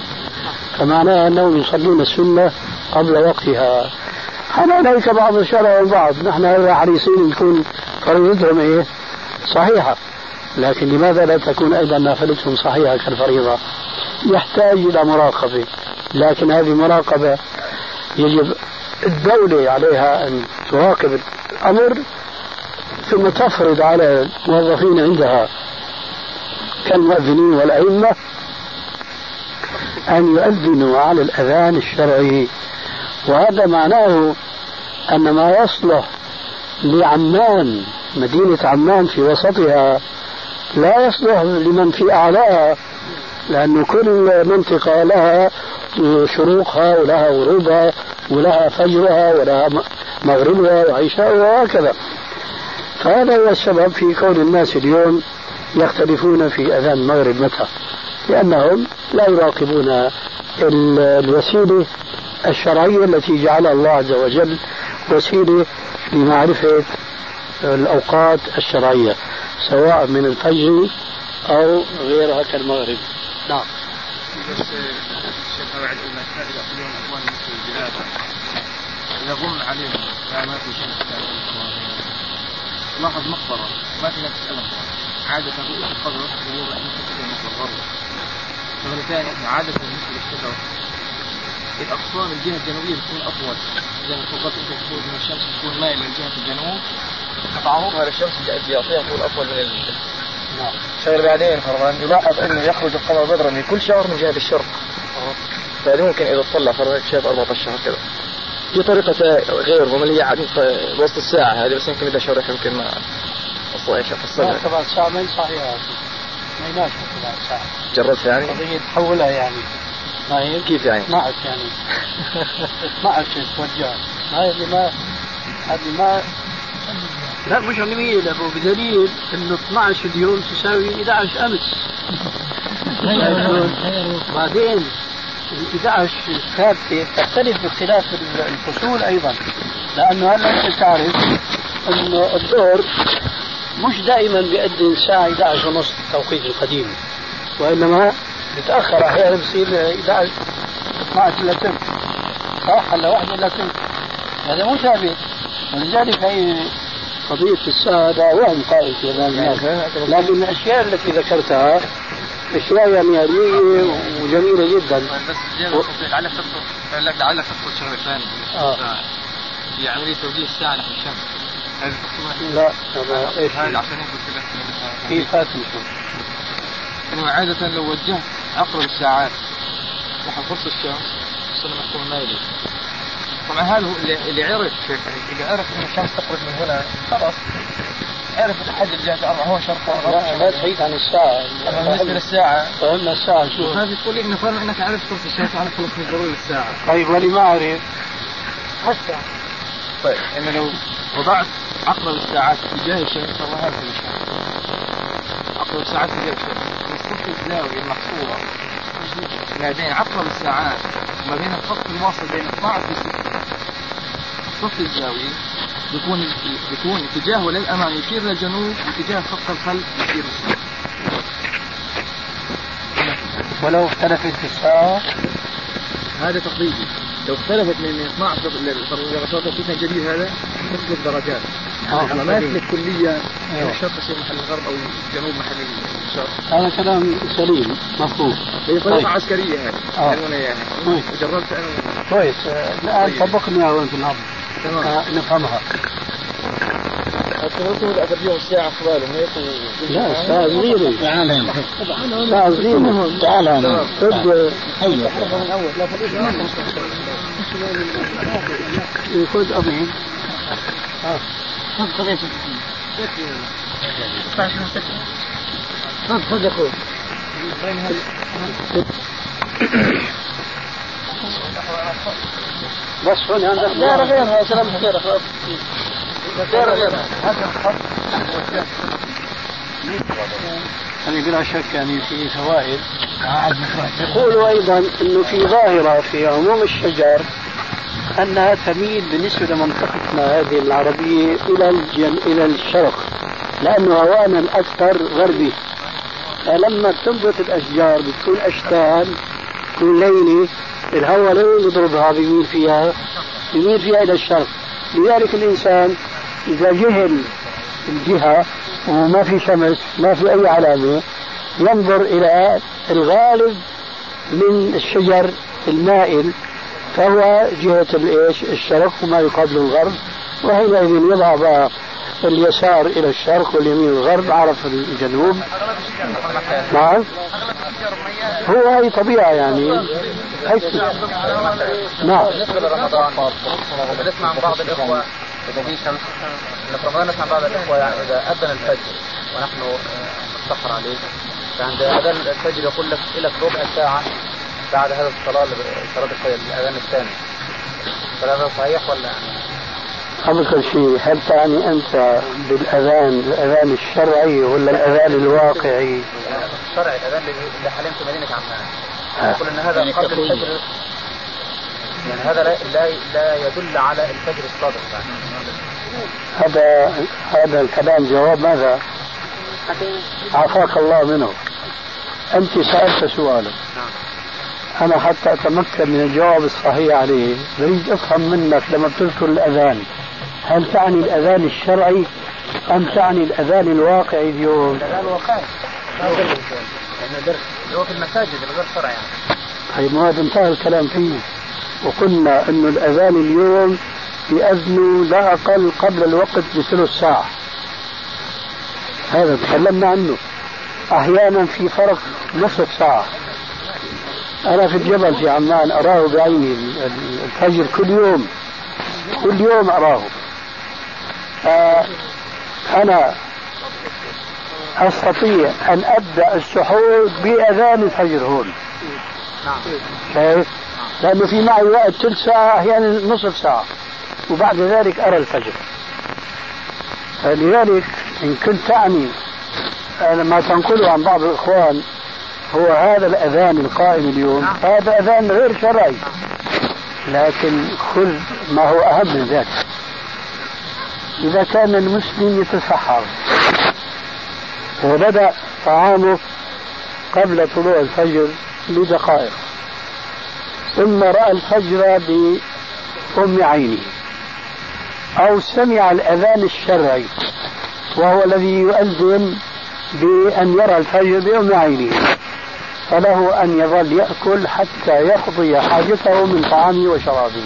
فمعناها أنهم يصلون السنة قبل وقتها. على ذلك بعض الشرع والبعض. نحن حريصين نكون فريضتهم إيه؟ صحيحة. لكن لماذا لا تكون أيضا نافلتهم صحيحة كالفريضة؟ يحتاج إلى مراقبة. لكن هذه المراقبة يجب الدولة عليها أن تراقب الأمر ثم تفرض على الموظفين عندها كالمؤذنين والأئمة أن يؤذنوا على الأذان الشرعي. وهذا معناه أن ما يصلح لعمان مدينة عمان في وسطها لا يصلح لمن في أعلاها. لأن كل منطقة لها شروقها ولها غروبها ولها فجرها ولها مغربها وعشاؤها وهكذا. فهذا هو السبب في كون الناس اليوم يختلفون في أذان المغرب متى؟ لأنهم لا يراقبون الوسيلة الشرعية التي جعلها الله عز وجل وسيلة لمعرفة الأوقات الشرعية سواء من الفجر أو غيرها كالمغرب. نعم. بس الشيخ اذا غم عليهم ما في شمس لاحظ مقبرة ما في ناس تسالهم عادة في القبر في الغرب شغله ثانية عادة بالنسبة للشتاء الأقصان الجهة الجنوبية بتكون أطول. زي ما تفضلت أنت تقول إن الشمس تكون مايله لجهه الجنوب فتعرضها للشمس بيعطيها طول أطول من ال... نعم. بعدين فرضا يلاحظ أنه يخرج القمر بدرا من كل شهر من جهة الشرق. فهذه ممكن إذا تطلع فرضا شايف 14 شهر كذا في طريقة غير وما هي وسط الساعة هذه بس يمكن بدها شرح يمكن ما لا طبعا الساعة ما هي صحيحة. ما يناسب طبعا الساعة. جربت يعني؟ قضية تحولها يعني. ما هي؟ كيف يعني؟ ما أعرف يعني. ما أعرف كيف توجه ما هذه ما هذه ما لا مش علمية أبو بدليل إنه 12 اليوم تساوي 11 امس بعدين ال 11 الثابتة تختلف باختلاف الفصول أيضا لأنه هلأ أنت تعرف إنه الدور مش دائما بيأذن الساعة 11 ونص التوقيت القديم وإنما بتأخر أحيانا بصير 11 12 إلا ثلث صح هلا واحد إلا ثلث هذا مو ثابت. ولذلك هي قضية الساعة هذا وهم في الناس. لكن الأشياء التي ذكرتها أشياء يعني علمية وجميلة جدا. بس لعلك تقصد لعلك تقصد شغلة ثانية آه. هي عملية توجيه الساعة نحو الشمس. لا هذا إيش؟ هذا عشان هيك قلت لك كيف هات نشوف انه عادة لو وجهت عقرب الساعات نحو قرص الشمس وصلنا محكوم المائلي طبعا هذا هو اللي, اللي عرف إذا عرف ان الشمس تخرج من هنا خلاص. عرف تحدد جهة الأرض هو شرق لا لا تحيط عن الساعة. بالنسبة للساعة فهمنا الساعة شو؟ هذه تقول لي إنه فرق إنك عرفت قرص الشمس على خلص من ضروري الساعة. طيب ولي ما أعرف هسه طيب إنه لو وضعت عقرب الساعات تجاه الشمس والله هذا عقرب الساعات تجاه الشمس الصف الزاوية المحصورة ما بين عقرب الساعات وما بين الخط الواصل بين 12 و 6 الصف الزاوية بيكون بيكون اتجاهه للامام يشير للجنوب واتجاه خط الخلف يشير للشمال ولو اختلفت الساعة هذا تقريبي لو اختلفت من 12 للتوقيت الجديد هذا تختلف درجات. آه. ما يختلف كليا أيوه. الشرق يصير محل الغرب أو الجنوب محل الشرق هذا كلام سليم مفهوم. هي طريقة طيب. عسكرية هذه. آه. قانونية يعني طيب. جربت أنا. كويس آه، الآن طيب. في الأرض. تمام. آه، نفهمها. التوتر الساعة اخبارهم هيك لا الساعة صغيرة. تعال هنا. الساعة صغيرة تعال هنا. خذ هيا خذ خذ خذ يا خذ. خذ يا أخوي. بس هون عندك لا غيرها سلام غيرها خلاص غيرها غيرها يعني بلا شك يعني في فوائد. يقول أيضا أنه في ظاهرة في عموم الشجر أنها تميل بالنسبة لمنطقتنا هذه العربية إلى الجن... إلى الشرق لأنه هوانا الأكثر غربي. فلما تنبت الأشجار بتكون أشتان تكون ليلة الهواء لا يضربها بيميل فيها يميل فيها إلى الشرق. لذلك الإنسان إذا جهل الجهة وما في شمس ما في أي علامة. ينظر إلى الغالب من الشجر المائل فهو جهة الإيش؟ الشرق وما يقابل الغرب. وحينئذ يضع اليسار إلى الشرق واليمين الغرب عرف الجنوب. نعم. هو هي طبيعة يعني؟ هيك نعم. بنسمع بعض الإخوة. إذا في شمس رمضان نسمع بعض الاخوه يعني إذا أذن الفجر ونحن متاخر عليه فعند اذان الفجر يقول لك لك ربع ساعة بعد هذا الصلاة صلاة الفجر الأذان الثاني فهذا صحيح ولا يعني كل شيء هل تعني أنت بالأذان الأذان الشرعي ولا الأذان الواقعي؟ الشرعي الأذان اللي اللي حاليا في مدينة عمان آه. يقول إن هذا قبل الفجر يعني هذا لا لا, لا يدل على الفجر الصادق. يعني. هذا هذا الكلام جواب ماذا؟ عافاك الله منه. أنت سألت سؤالا. أنا حتى أتمكن من الجواب الصحيح عليه أريد أفهم منك لما بتذكر الأذان. هل تعني الأذان الشرعي؟ أم تعني الأذان الواقعي اليوم؟ الأذان الواقعي يعني درس هو في المساجد الغير شرعي يعني. طيب ما انتهى الكلام فيه. وقلنا أنه الأذان اليوم يأذنوا لا أقل قبل الوقت بثلث ساعة. هذا تكلمنا عنه. أحيانا في فرق نصف ساعة. أنا في الجبل في عمان أراه بعيني الفجر كل يوم. كل يوم أراه. آه أنا أستطيع أن أبدأ السحور بأذان الفجر هون. شايف؟ لأنه في معي وقت ثلث ساعة أحيانا نصف ساعة. وبعد ذلك أرى الفجر. فلذلك إن كنت تعني ما تنقله عن بعض الإخوان هو هذا الأذان القائم اليوم. هذا أذان غير شرعي. لكن خذ ما هو أهم من ذلك. إذا كان المسلم يتسحر وبدأ طعامه قبل طلوع الفجر بدقائق ثم رأى الفجر بأم عينه أو سمع الأذان الشرعي وهو الذي يؤذن بأن يرى الفجر بأم عينه فله أن يظل يأكل حتى يقضي حاجته من طعامه وشرابه.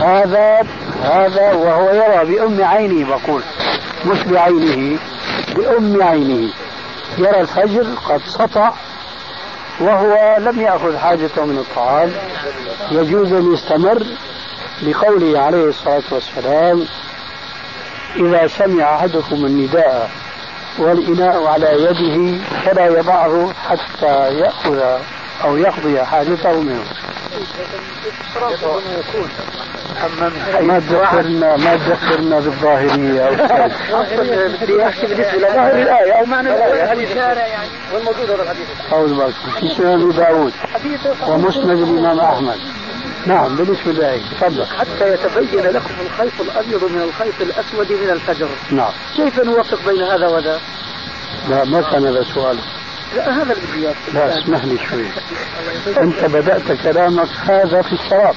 هذا هذا وهو يرى بأم عينه بقول مش بعينه بأم عينه. يرى الفجر قد سطع وهو لم يأخذ حاجته من الطعام يجوز أن يستمر لقوله عليه الصلاة والسلام إذا سمع أحدكم النداء والإناء على يده فلا يضعه حتى يأخذ أو يقضي حاجته منه ما تذكرنا ما تذكرنا بالظاهرية بدي احكي بالنسبة لظاهر الآية أو معنى الآية. الشارع يعني وين موجود هذا الحديث؟ أعوذ بالله. في سنن أبي داود ومسند الإمام أحمد. نعم بالنسبة للآية. تفضل. حتى يتبين لكم الخيط الأبيض من الخيط الأسود من الفجر. نعم. كيف نوفق بين هذا وذا؟ لا ما كان هذا سؤال. لا هذا اللي. لا اسمح لي شوي. أنت بدأت كلامك هذا في الشراب.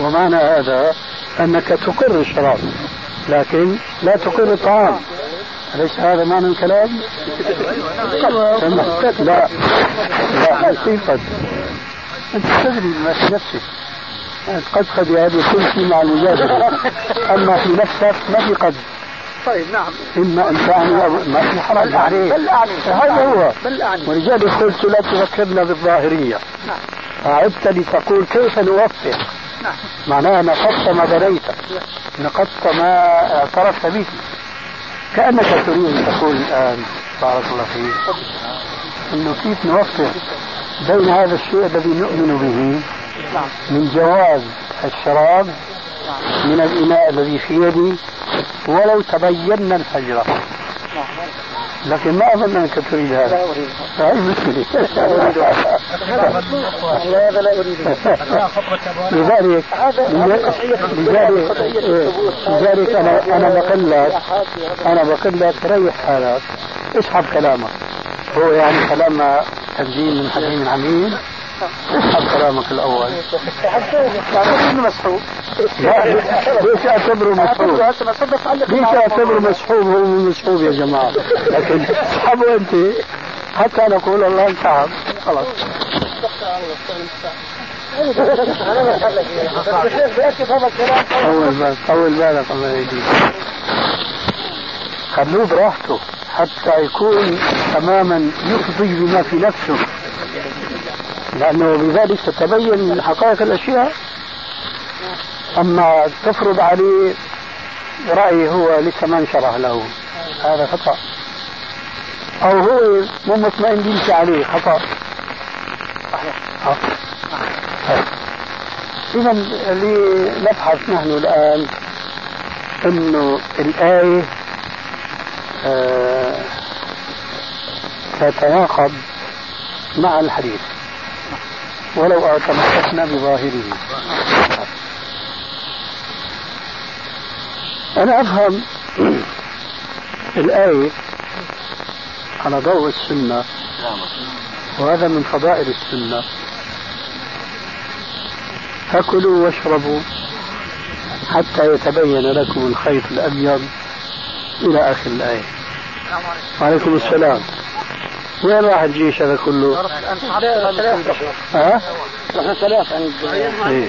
ومعنى هذا أنك تقر الشراب. لكن لا تقر الطعام. أليس هذا معنى الكلام؟ لا لا حقيقة أنت تدري ما في نفسك. قد قد هذه كل شيء مع المجادلة أما في نفسك ما في قد. طيب نعم. إما أن تعني ما في حرج عليه. بل أعني هذا هو. بل أعني. ولذلك قلت لا تذكرنا بالظاهرية. نعم. أعدت لتقول كيف نوفق؟ نعم. معناها نقضت ما بنيت. نقضت ما اعترفت به. كأنك تريد أن تقول الآن بارك الله فيك أنه كيف نوفق بين هذا الشيء الذي نؤمن به من جواز الشراب من الإناء الذي في يدي ولو تبين الفجر لكن ما أظن أنك تريد هذا. هذه مشكلة هذا لا أريد. لذلك لذلك لذلك أنا أنا بقول لك أنا بقول لك ريح حالك اسحب كلامك. هو يعني كلام تنزيل من حكيم حميد. اسحب كلامك الأول. ليش أعتبره مسحوب؟ ليش أعتبره مسحوب هو مسحوب يا جماعة. لكن اسحبه أنت. حتى نقول الله انسحب خلاص. طول بالك طول بالك الله يهديك. خلوه براحته حتى يكون تماما يفضي بما في نفسه. لأنه بذلك تتبين حقائق الأشياء. أما تفرض عليه رأي هو لسه ما انشرح له. هذا خطأ. أو هو مو مطمئن بيمشي عليه. خطأ. إذا اللي نبحث نحن الآن أنه الآية آه تتناقض مع الحديث. ولو تمسكنا بظاهره. أنا أفهم الآية على ضوء السنة وهذا من فضائل السنة. فكلوا واشربوا حتى يتبين لكم الخيط الأبيض إلى آخر الآية. وعليكم السلام. وين راح الجيش هذا كله؟ ها؟ نحن ثلاث عند إيه؟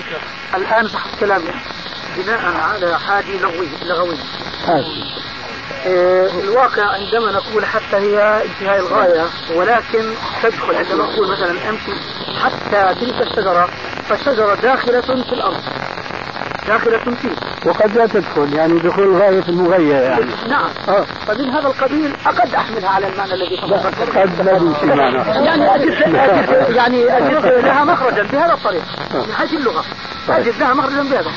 الآن صح كلامي بناء على حادي لغوي لغوي هات. آه، الواقع عندما نقول حتى هي انتهاء الغاية ولكن تدخل عندما نقول مثلا أمشي حتى تلك الشجرة فالشجرة داخلة في الأرض داخلة فيه وقد لا تدخل يعني دخول غاية في المغية يعني. نعم. آه. فمن هذا القبيل أقد أحملها على المعنى الذي تفضلت قد لا يمشي معنا يعني أجد يعني أجد لها مخرجا بهذا الطريق من حيث اللغة. أجد لها مخرجا بهذا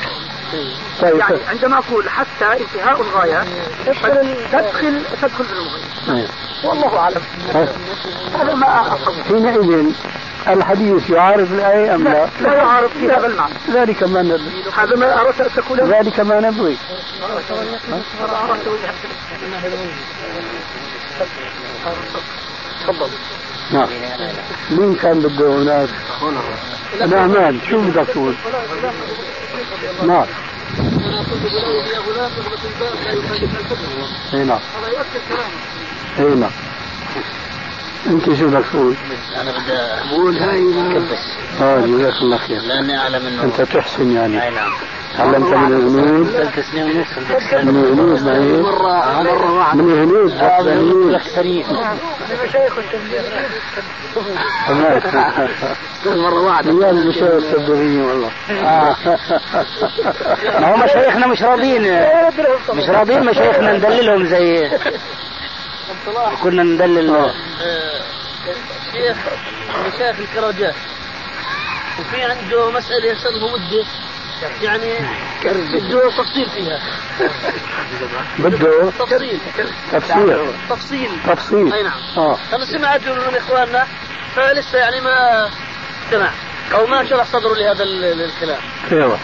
طيب يعني عندما أقول حتى انتهاء الغاية تدخل تدخل في المغاية طيب. والله أعلم. طيب. هذا ما حينئذ الحديث يعارض الآية أم لا؟ لا, لا يعارض في هذا المعنى. ذلك ما نبغي هذا ما أردت أن تقوله. ذلك ما نبغي تفضل نعم. مين كان بده هناك؟ نعمان. شو بدك تقول؟ نعم. أنا كنت بقول يا غلام اغلق الباب لا يخالف الحكم اي نعم. هذا يؤكد كلامه اي نعم. أنت شو بدك تقول؟ أنا بدي قول هاي آه جزاك الله خير. لأني أعلم إنه أنت تحسن يعني. أي نعم. تعلمت من الهنود. ثلاث سنين ونص. من الهنود ما هي؟ مرة مرة واحدة. من الهنود آه، من الهنود. الأكثرين مرة واحدة. يا المشايخ الصدريين والله. ما هو مشايخنا مش راضيين. مش راضيين مشايخنا ندللهم زي كنا ندلل. آه، شيخ مشايخ الكراجات. وفي عنده مسألة يسأله مدة يعني بده تفصيل فيها. بده تفصيل. تفسير تفصيل. تفصيل. أي نعم. آه. أنا سمعت من إخواننا فلسه يعني ما سمع. أو ما شرح صدره لهذا ال- ال- الكلام. أيوه.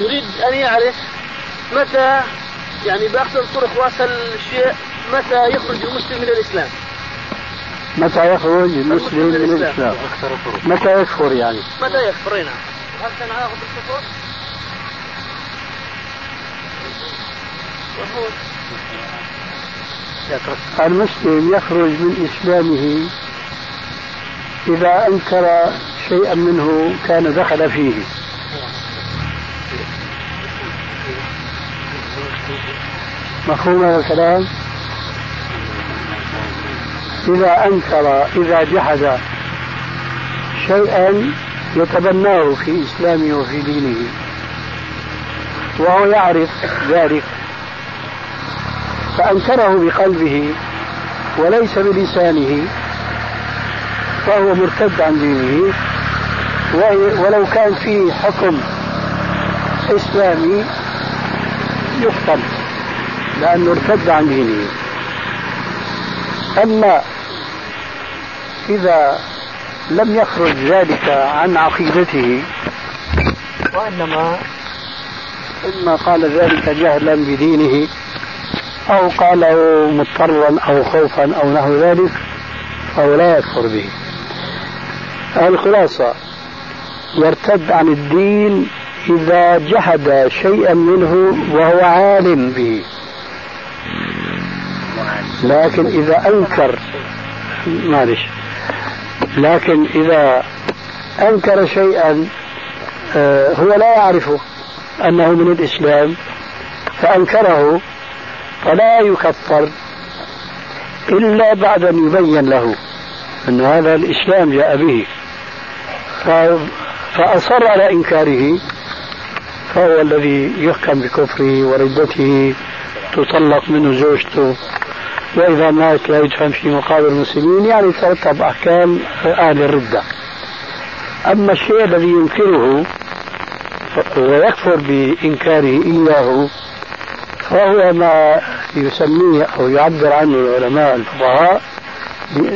يريد أن يعرف متى يعني باختصر الطرق واسهل الشيء. متى يخرج المسلم من الإسلام؟ متى يخرج المسلم من الإسلام؟ متى يكفر يعني؟ متى يكفر؟ أي نعم هل كان عاقب بالكفر؟ المسلم يخرج من إسلامه إذا أنكر شيئا منه كان دخل فيه. مفهوم هذا الكلام؟ إذا أنكر إذا جحد شيئا يتبناه في إسلامه وفي دينه وهو يعرف ذلك. فأنكره بقلبه وليس بلسانه فهو مرتد عن دينه. ولو كان فيه حكم إسلامي يقتل لأنه ارتد عن دينه. أما إذا لم يخرج ذلك عن عقيدته وإنما إما قال ذلك جهلا بدينه أو قاله مضطرا أو خوفا أو نحو ذلك فهو لا يكفر به. الخلاصة يرتد عن الدين إذا جحد شيئا منه وهو عالم به. لكن إذا أنكر معلش. لكن إذا أنكر شيئا آه، هو لا يعرفه أنه من الإسلام فأنكره فلا يكفر إلا بعد أن يبين له أن هذا الإسلام جاء به. فأصر على إنكاره فهو الذي يحكم بكفره وردته تطلق منه زوجته. وإذا مات لا يدفن في مقابر المسلمين يعني ترتب أحكام أهل الردة أما الشيء الذي ينكره ويكفر بإنكاره إياه فهو ما يسميه أو يعبر عنه العلماء الفقهاء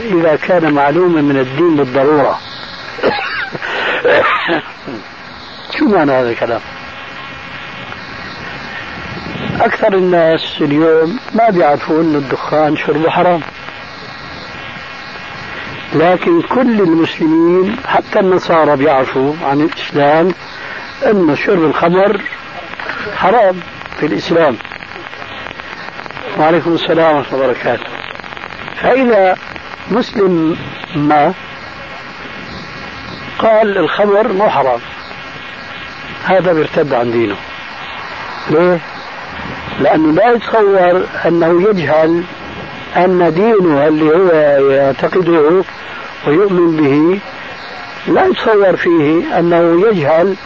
إذا كان معلوما من الدين بالضرورة شو معنى هذا الكلام؟ أكثر الناس اليوم ما بيعرفوا أن الدخان شربه حرام. لكن كل المسلمين حتى النصارى بيعرفوا عن الإسلام أن شرب الخمر حرام في الإسلام. وعليكم السلام ورحمة الله وبركاته. فإذا مسلم ما قال الخمر مو حرام. هذا بيرتد عن دينه. ليه؟ لأنه لا يتصور أنه يجهل أن دينه اللي هو يعتقده ويؤمن به لا يتصور فيه أنه يجهل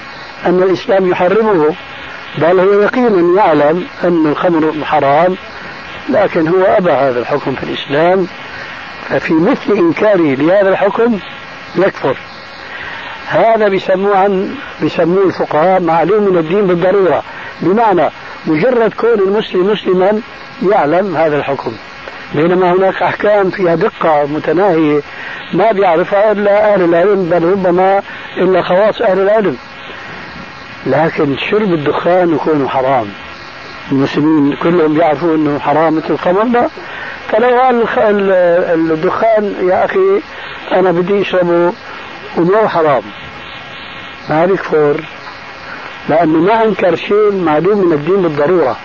أن الإسلام يحرمه. بل هو يقينا يعلم أن الخمر حرام لكن هو أبى هذا الحكم في الإسلام ففي مثل إنكاره لهذا الحكم يكفر. هذا بيسموه عن بيسموه الفقهاء معلوم من الدين بالضرورة. بمعنى مجرد كون المسلم مسلما يعلم هذا الحكم. بينما هناك أحكام فيها دقة متناهية ما بيعرفها إلا أهل العلم بل ربما إلا خواص أهل العلم. لكن شرب الدخان يكون حرام. المسلمين كلهم بيعرفوا إنه حرام مثل الخمر فلو قال الدخان يا أخي أنا بدي أشربه ومو حرام. ما بيكفر. لأنه ما أنكر شيء معلوم من الدين بالضرورة.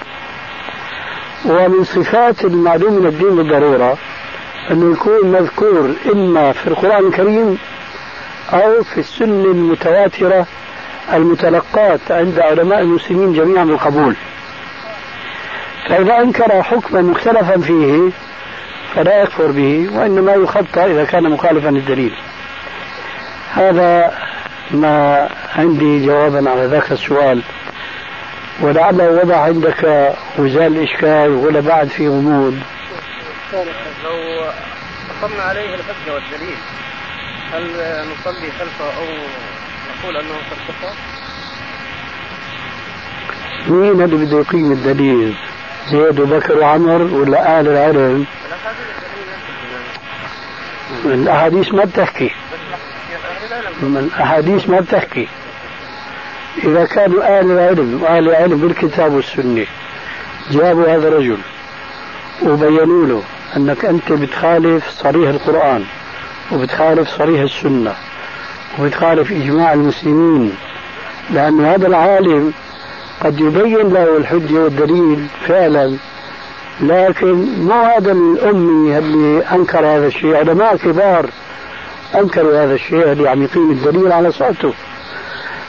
ومن صفات المعلوم من الدين بالضرورة أنه يكون مذكور إما في القرآن الكريم أو في السنة المتواترة المتلقاة عند علماء المسلمين جميعا بالقبول. فإذا أنكر حكما مختلفا فيه فلا يكفر به وإنما يخطى إذا كان مخالفا للدليل. هذا ما عندي جوابا على ذاك السؤال ولعله وضع عندك وزال الإشكال ولا بعد في غموض لو أقمنا عليه الحجة والدليل هل نصلي خلفه أو نقول أنه قد كفر؟ مين اللي بده يقيم الدليل؟ زيد وبكر وعمر ولا أهل العلم؟ الأحاديث ما بتحكي الأحاديث ما بتحكي. إذا كانوا أهل العلم وأهل العلم بالكتاب والسنة جابوا هذا الرجل وبينوا له أنك أنت بتخالف صريح القرآن وبتخالف صريح السنة وبتخالف إجماع المسلمين لأن هذا العالم قد يبين له الحجة والدليل فعلا لكن مو هذا الأمي اللي أنكر هذا الشيء علماء كبار. أنكروا هذا الشيء اللي عم يقيم الدليل على صوته؟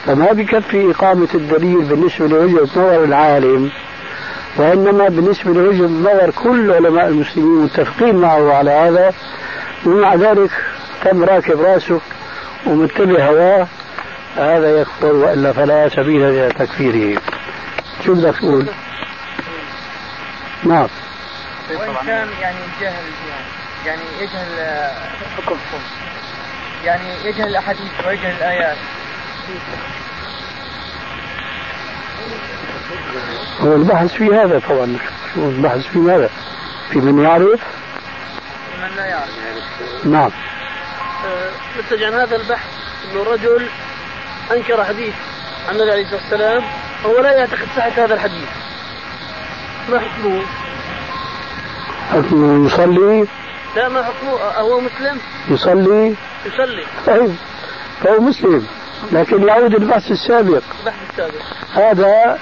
فما بكفي إقامة الدليل بالنسبة لوجهة نظر العالم وإنما بالنسبة لوجهة نظر كل علماء المسلمين متفقين معه على هذا. ومع ذلك تم راكب رأسه ومتبع هواه. هذا يكفر وإلا فلا سبيل إلى تكفيره شو بدك تقول؟ نعم. وإن كان يعني جهل يعني يجهل حكم يعني يجهل الأحاديث ويجهل الآيات هو البحث في هذا طبعا شو البحث في ماذا؟ في من يعرف؟ من لا يعرف نعم نتج عن هذا البحث إنه رجل أنكر حديث عن النبي عليه الصلاة والسلام وهو لا يعتقد صحة هذا الحديث ما حكمه؟ حكمه يصلي لا ما حكمه هو مسلم. يصلي؟ يصلي. طيب فهو مسلم لكن يعود البحث السابق. البحث السابق. هذا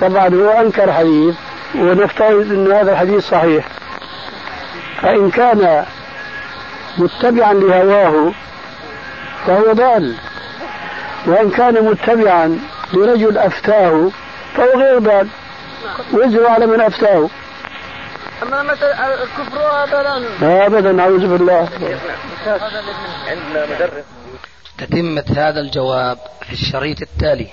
طبعا هو أنكر حديث ونفترض إن هذا الحديث صحيح. فإن كان متبعا لهواه فهو ضال. وإن كان متبعا لرجل أفتاه فهو غير ضال. وزر على من أفتاه. أما مثلا الكفر هذا أبدا أعوذ بالله. عندنا مدرس تتمة هذا الجواب في الشريط التالي.